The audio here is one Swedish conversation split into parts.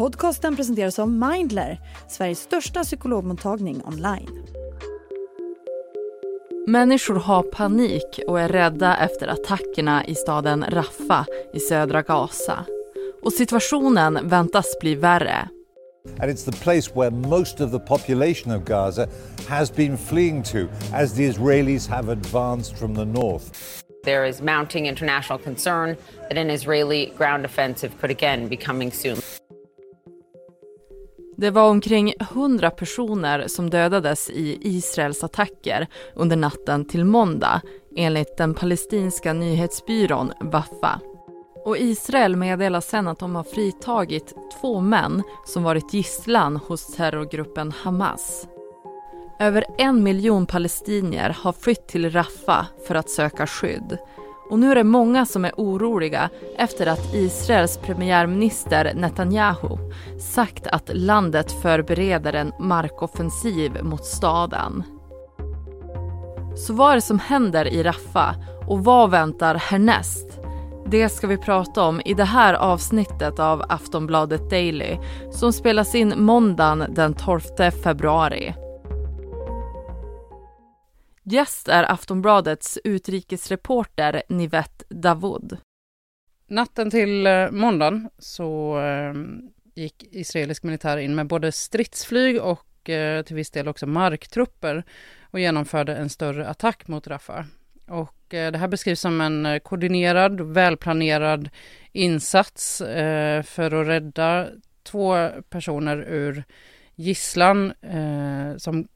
Podcasten presenteras av Mindler, Sveriges största psykologmottagning online. Människor har panik och är rädda efter attackerna i staden Rafah i södra Gaza. Och situationen väntas bli värre. And it's the place where most of the population of Gaza has been fleeing to as the Israelis have advanced from the north. There is mounting international concern that an Israeli ground offensive could again be coming soon. Det var omkring 100 personer som dödades i Israels attacker under natten till måndag enligt den palestinska nyhetsbyrån Waffa. Och Israel meddelar sen att de har fritagit två män som varit gisslan hos terrorgruppen Hamas. Över en miljon palestinier har flytt till Rafah för att söka skydd. Och nu är det många som är oroliga efter att Israels premiärminister Netanyahu sagt att landet förbereder en markoffensiv mot staden. Så vad är det som händer i Rafah och vad väntar härnäst? Det ska vi prata om i det här avsnittet av Aftonbladet Daily som spelas in måndagen den 12 februari. Gäst är Aftonbladets utrikesreporter Nivette Davoud. Natten till eh, måndagen så eh, gick israelisk militär in med både stridsflyg och eh, till viss del också marktrupper och genomförde en större attack mot Rafah. Och det här beskrivs som en koordinerad, välplanerad insats för att rädda två personer ur gisslan som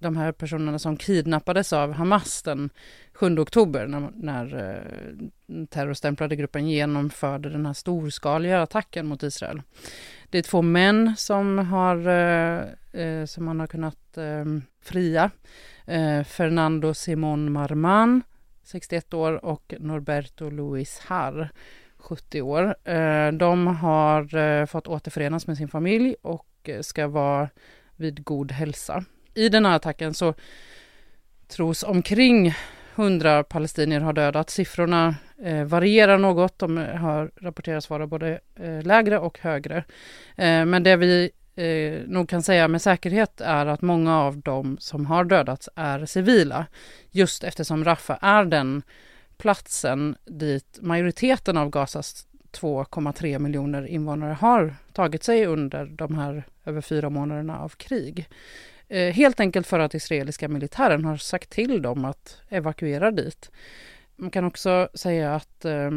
de här personerna som kidnappades av Hamas den 7 oktober när, när eh, terrorstämplade gruppen genomförde den här storskaliga attacken mot Israel. Det är två män som, har, eh, eh som man har kunnat eh, fria. Eh, Fernando Simon Marman, 61 år, och Norberto Luis Har, 70 år. Eh, de har eh, fått återförenas med sin familj och ska vara vid god hälsa i den här attacken så tros omkring 100 palestinier ha dödats. Siffrorna eh, varierar något. De eh, har rapporterats vara både eh, lägre och högre. Eh, men det vi eh, nog kan säga med säkerhet är att många av dem som har dödats är civila. Just eftersom Rafah är den platsen dit majoriteten av Gazas 2,3 miljoner invånare har tagit sig under de här över fyra månaderna av krig. Eh, helt enkelt för att israeliska militären har sagt till dem att evakuera dit. Man kan också säga att eh,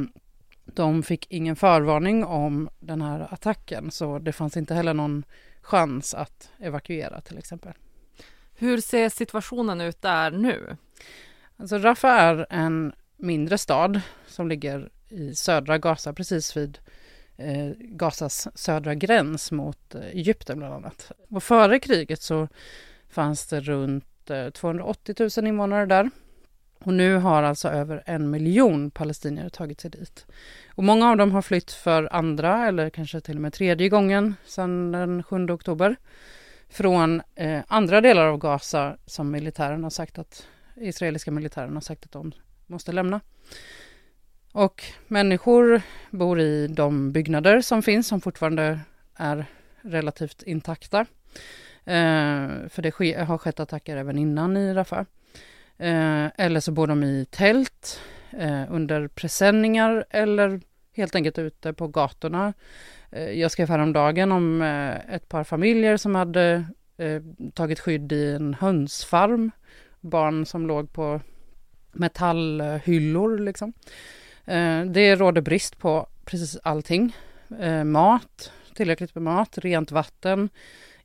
de fick ingen förvarning om den här attacken så det fanns inte heller någon chans att evakuera till exempel. Hur ser situationen ut där nu? Alltså Rafah är en mindre stad som ligger i södra Gaza precis vid eh, Gazas södra gräns mot eh, Egypten bland annat. Och före kriget så fanns det runt eh, 280 000 invånare där. Och nu har alltså över en miljon palestinier tagit sig dit. Och många av dem har flytt för andra eller kanske till och med tredje gången sedan den 7 oktober. Från eh, andra delar av Gaza som militären har sagt att israeliska militären har sagt att de måste lämna. Och människor bor i de byggnader som finns som fortfarande är relativt intakta. Eh, för det ske, har skett attacker även innan i Rafah. Eh, eller så bor de i tält eh, under presenningar eller helt enkelt ute på gatorna. Eh, jag skrev häromdagen om eh, ett par familjer som hade eh, tagit skydd i en hönsfarm. Barn som låg på metallhyllor liksom. Eh, det råder brist på precis allting. Eh, mat, tillräckligt med mat, rent vatten,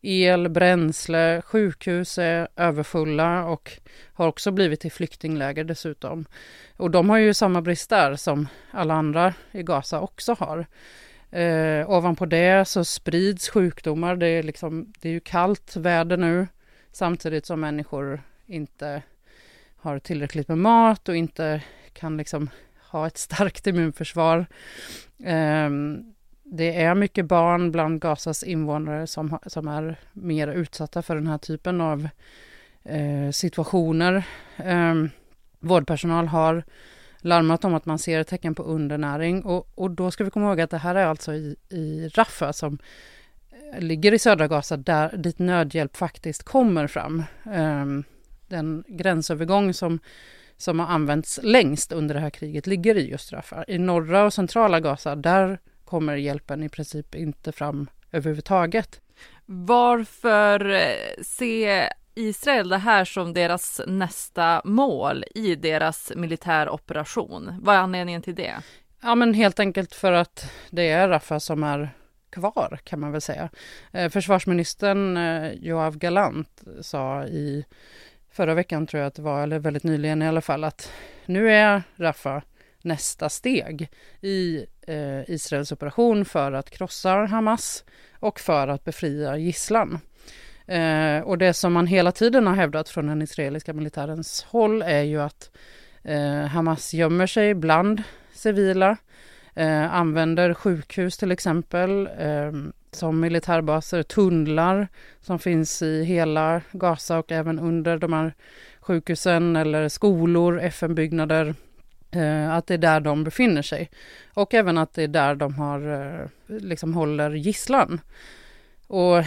el, bränsle, sjukhus är överfulla och har också blivit till flyktingläger dessutom. Och de har ju samma brist där som alla andra i Gaza också har. Eh, ovanpå det så sprids sjukdomar. Det är, liksom, det är ju kallt väder nu samtidigt som människor inte har tillräckligt med mat och inte kan liksom ha ett starkt immunförsvar. Ehm, det är mycket barn bland Gazas invånare som, som är mer utsatta för den här typen av eh, situationer. Ehm, vårdpersonal har larmat om att man ser tecken på undernäring och, och då ska vi komma ihåg att det här är alltså i, i Rafah som eh, ligger i södra Gaza, där, dit nödhjälp faktiskt kommer fram. Ehm, den gränsövergång som, som har använts längst under det här kriget ligger i just Rafah. I norra och centrala Gaza, där kommer hjälpen i princip inte fram överhuvudtaget. Varför eh, ser Israel det här som deras nästa mål i deras militäroperation? Vad är anledningen till det? Ja, men helt enkelt för att det är Rafah som är kvar kan man väl säga. Eh, försvarsministern eh, Joav Galant sa i förra veckan tror jag att det var, eller väldigt nyligen i alla fall, att nu är Rafah nästa steg i eh, Israels operation för att krossa Hamas och för att befria gisslan. Eh, och det som man hela tiden har hävdat från den israeliska militärens håll är ju att eh, Hamas gömmer sig bland civila, eh, använder sjukhus till exempel eh, som militärbaser, tunnlar som finns i hela Gaza och även under de här sjukhusen eller skolor, FN-byggnader. Eh, att det är där de befinner sig. Och även att det är där de har, eh, liksom håller gisslan. Och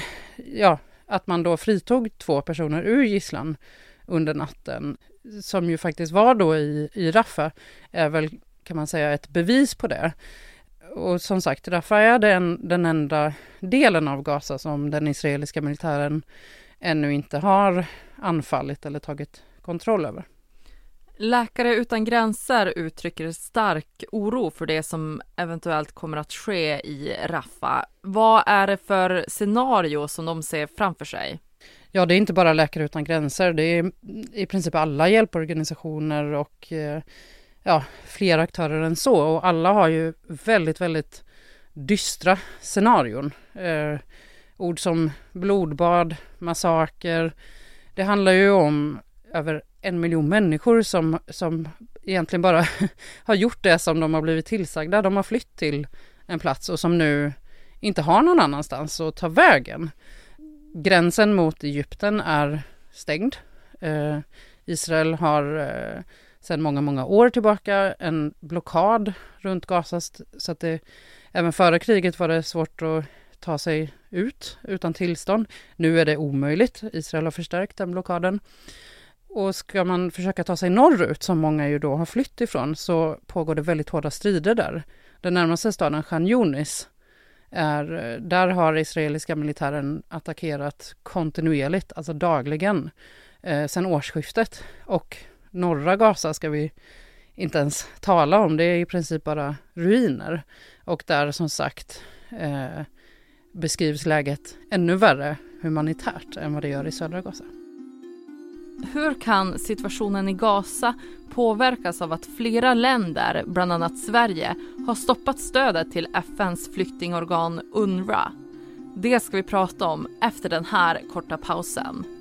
ja, att man då fritog två personer ur gisslan under natten, som ju faktiskt var då i, i Rafah, är väl kan man säga ett bevis på det. Och som sagt, Rafah är den, den enda delen av Gaza som den israeliska militären ännu inte har anfallit eller tagit kontroll över. Läkare utan gränser uttrycker stark oro för det som eventuellt kommer att ske i Rafah. Vad är det för scenario som de ser framför sig? Ja, det är inte bara Läkare utan gränser. Det är i princip alla hjälporganisationer och eh, ja, fler aktörer än så. Och alla har ju väldigt, väldigt dystra scenarion. Eh, ord som blodbad, massaker. Det handlar ju om över en miljon människor som, som egentligen bara har gjort det som de har blivit tillsagda. De har flytt till en plats och som nu inte har någon annanstans att ta vägen. Gränsen mot Egypten är stängd. Eh, Israel har eh, sedan många, många år tillbaka en blockad runt Gaza så att det även före kriget var det svårt att ta sig ut utan tillstånd. Nu är det omöjligt. Israel har förstärkt den blockaden. Och ska man försöka ta sig norrut, som många ju då har flytt ifrån, så pågår det väldigt hårda strider där. Den närmaste staden, Khan Yunis, är, där har israeliska militären attackerat kontinuerligt, alltså dagligen, eh, sedan årsskiftet. Och norra Gaza ska vi inte ens tala om, det är i princip bara ruiner. Och där som sagt eh, beskrivs läget ännu värre humanitärt än vad det gör i södra Gaza. Hur kan situationen i Gaza påverkas av att flera länder, bland annat Sverige, har stoppat stödet till FNs flyktingorgan UNRWA? Det ska vi prata om efter den här korta pausen.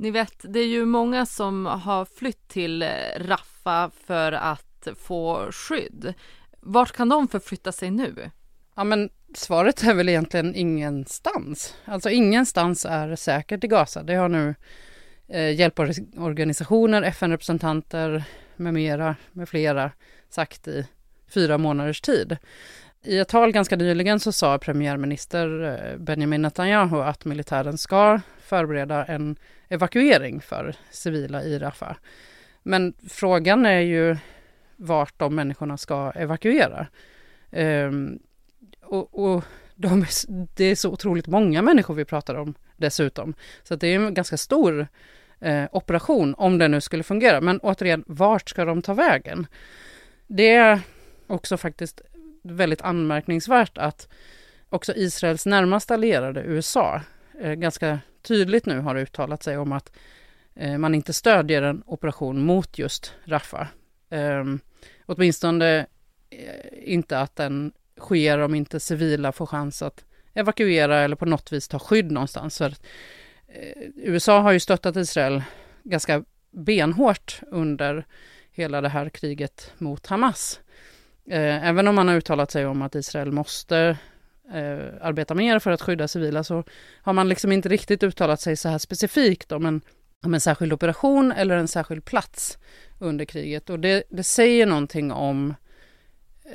Ni vet, det är ju många som har flytt till Raffa för att få skydd. Vart kan de förflytta sig nu? Ja, men svaret är väl egentligen ingenstans. Alltså ingenstans är säkert i Gaza. Det har nu eh, hjälporganisationer, FN-representanter med mera, med flera sagt i fyra månaders tid. I ett tal ganska nyligen så sa premiärminister eh, Benjamin Netanyahu att militären ska förbereda en evakuering för civila i Rafah. Men frågan är ju vart de människorna ska evakuera. Ehm, och, och, de, det är så otroligt många människor vi pratar om dessutom. Så det är en ganska stor eh, operation om det nu skulle fungera. Men återigen, vart ska de ta vägen? Det är också faktiskt väldigt anmärkningsvärt att också Israels närmaste allierade USA eh, ganska tydligt nu har uttalat sig om att eh, man inte stödjer en operation mot just Rafah. Ehm, åtminstone eh, inte att den sker om inte civila får chans att evakuera eller på något vis ta skydd någonstans. För, eh, USA har ju stöttat Israel ganska benhårt under hela det här kriget mot Hamas. Eh, även om man har uttalat sig om att Israel måste eh, arbeta mer för att skydda civila så har man liksom inte riktigt uttalat sig så här specifikt om en, om en särskild operation eller en särskild plats under kriget. Och det, det säger någonting om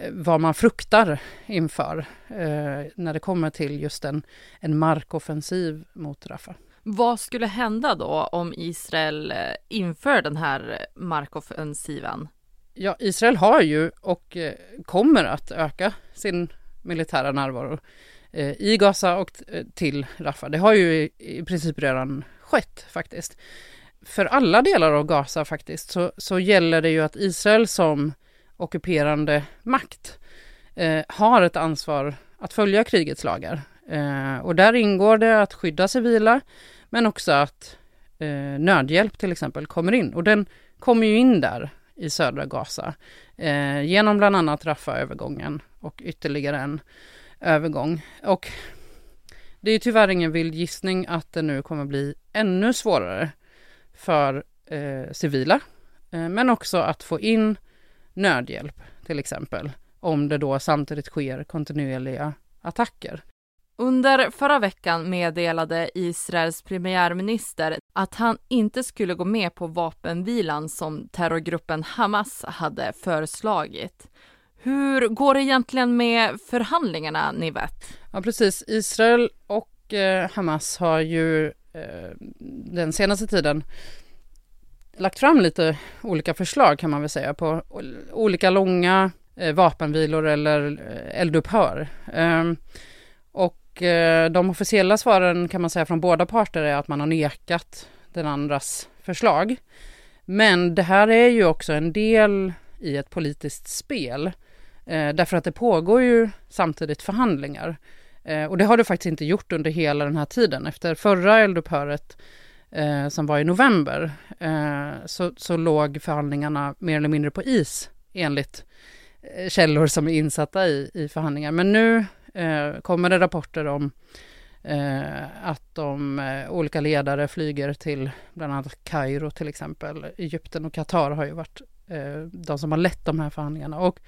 eh, vad man fruktar inför eh, när det kommer till just en, en markoffensiv mot Rafah. Vad skulle hända då om Israel eh, inför den här markoffensiven? Ja, Israel har ju och eh, kommer att öka sin militära närvaro eh, i Gaza och eh, till Rafah. Det har ju i princip redan skett faktiskt. För alla delar av Gaza faktiskt så, så gäller det ju att Israel som ockuperande makt eh, har ett ansvar att följa krigets lagar. Eh, och där ingår det att skydda civila men också att eh, nödhjälp till exempel kommer in. Och den kommer ju in där i södra Gaza eh, genom bland annat Rafah-övergången och ytterligare en övergång. Och det är tyvärr ingen vild gissning att det nu kommer bli ännu svårare för eh, civila, eh, men också att få in nödhjälp till exempel, om det då samtidigt sker kontinuerliga attacker. Under förra veckan meddelade Israels premiärminister att han inte skulle gå med på vapenvilan som terrorgruppen Hamas hade föreslagit. Hur går det egentligen med förhandlingarna, Nivet? Ja, precis. Israel och eh, Hamas har ju eh, den senaste tiden lagt fram lite olika förslag kan man väl säga på olika långa eh, vapenvilor eller eh, eldupphör. Ehm, och Eh, de officiella svaren kan man säga från båda parter är att man har nekat den andras förslag. Men det här är ju också en del i ett politiskt spel. Eh, därför att det pågår ju samtidigt förhandlingar. Eh, och det har det faktiskt inte gjort under hela den här tiden. Efter förra eldupphöret som var i november så, så låg förhandlingarna mer eller mindre på is enligt källor som är insatta i, i förhandlingar. Men nu eh, kommer det rapporter om eh, att de eh, olika ledare flyger till bland annat Kairo till exempel. Egypten och Qatar har ju varit eh, de som har lett de här förhandlingarna. Och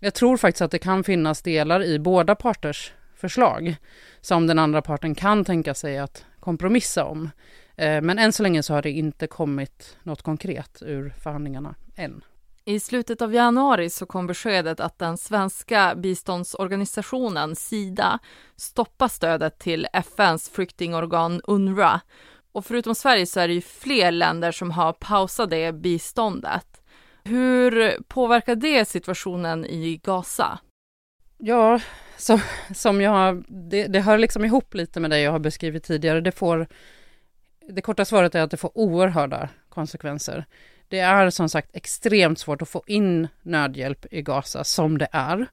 jag tror faktiskt att det kan finnas delar i båda parters förslag som den andra parten kan tänka sig att kompromissa om. Eh, men än så länge så har det inte kommit något konkret ur förhandlingarna än. I slutet av januari så kom beskedet att den svenska biståndsorganisationen Sida stoppar stödet till FNs flyktingorgan UNRWA. Och förutom Sverige så är det ju fler länder som har pausat det biståndet. Hur påverkar det situationen i Gaza? Ja, som, som jag, det, det hör liksom ihop lite med det jag har beskrivit tidigare. Det, får, det korta svaret är att det får oerhörda konsekvenser. Det är som sagt extremt svårt att få in nödhjälp i Gaza som det är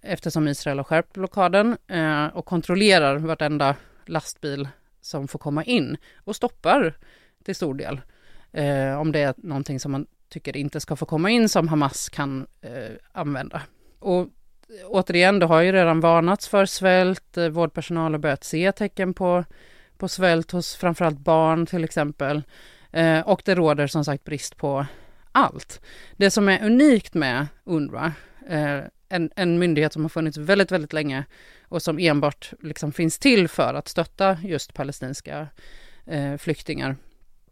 eftersom Israel har skärpt blockaden eh, och kontrollerar vartenda lastbil som får komma in och stoppar till stor del eh, om det är någonting som man tycker inte ska få komma in som Hamas kan eh, använda. Och eh, återigen, det har ju redan varnats för svält, eh, vårdpersonal har börjat se tecken på, på svält hos framförallt barn till exempel. Eh, och det råder som sagt brist på allt. Det som är unikt med UNRWA, eh, en, en myndighet som har funnits väldigt, väldigt länge och som enbart liksom finns till för att stötta just palestinska eh, flyktingar,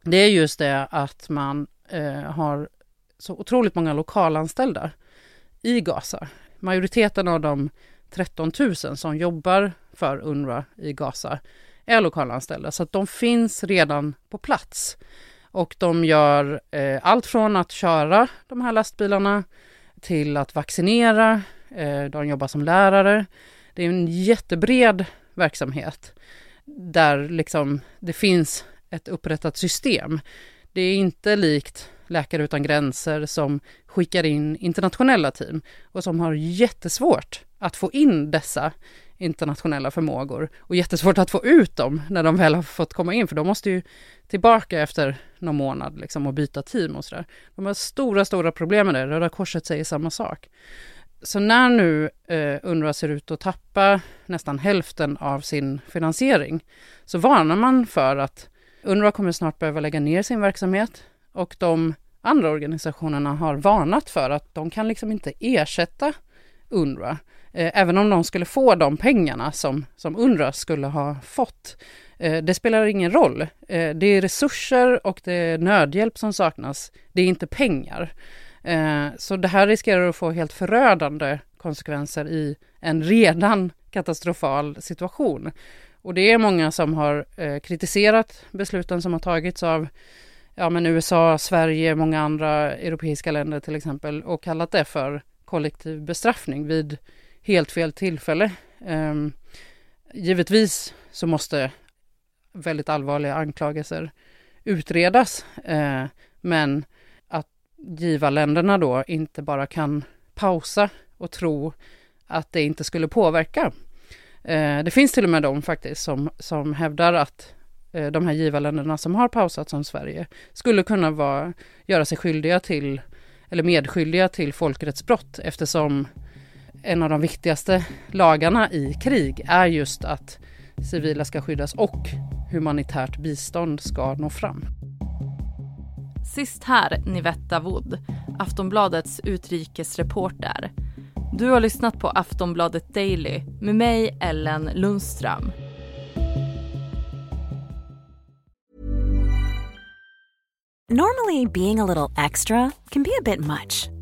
det är just det att man eh, har så otroligt många lokalanställda i Gaza. Majoriteten av de 13 000 som jobbar för UNRWA i Gaza är lokalanställda, så att de finns redan på plats. Och de gör eh, allt från att köra de här lastbilarna till att vaccinera. Eh, de jobbar som lärare. Det är en jättebred verksamhet där liksom det finns ett upprättat system. Det är inte likt Läkare utan gränser som skickar in internationella team och som har jättesvårt att få in dessa internationella förmågor och jättesvårt att få ut dem när de väl har fått komma in för de måste ju tillbaka efter någon månad liksom och byta team och sådär. De har stora, stora problem med det. Röda Korset säger samma sak. Så när nu eh, UNRWA ser ut att tappa nästan hälften av sin finansiering så varnar man för att UNRWA kommer snart behöva lägga ner sin verksamhet och de andra organisationerna har varnat för att de kan liksom inte ersätta UNRWA. Eh, även om de skulle få de pengarna som, som UNRWA skulle ha fått. Eh, det spelar ingen roll. Eh, det är resurser och det är nödhjälp som saknas. Det är inte pengar. Eh, så det här riskerar att få helt förödande konsekvenser i en redan katastrofal situation. Och det är många som har eh, kritiserat besluten som har tagits av ja, men USA, Sverige, många andra europeiska länder till exempel och kallat det för kollektiv bestraffning vid helt fel tillfälle. Um, givetvis så måste väldigt allvarliga anklagelser utredas, uh, men att givarländerna då inte bara kan pausa och tro att det inte skulle påverka. Uh, det finns till och med de faktiskt som, som hävdar att uh, de här givarländerna som har pausat som Sverige skulle kunna vara, göra sig skyldiga till eller medskyldiga till folkrättsbrott eftersom en av de viktigaste lagarna i krig är just att civila ska skyddas och humanitärt bistånd ska nå fram. Sist här Nivetta Wood, Aftonbladets utrikesreporter. Du har lyssnat på Aftonbladet Daily med mig, Ellen Lundström. Normally being a little extra can be a bit much.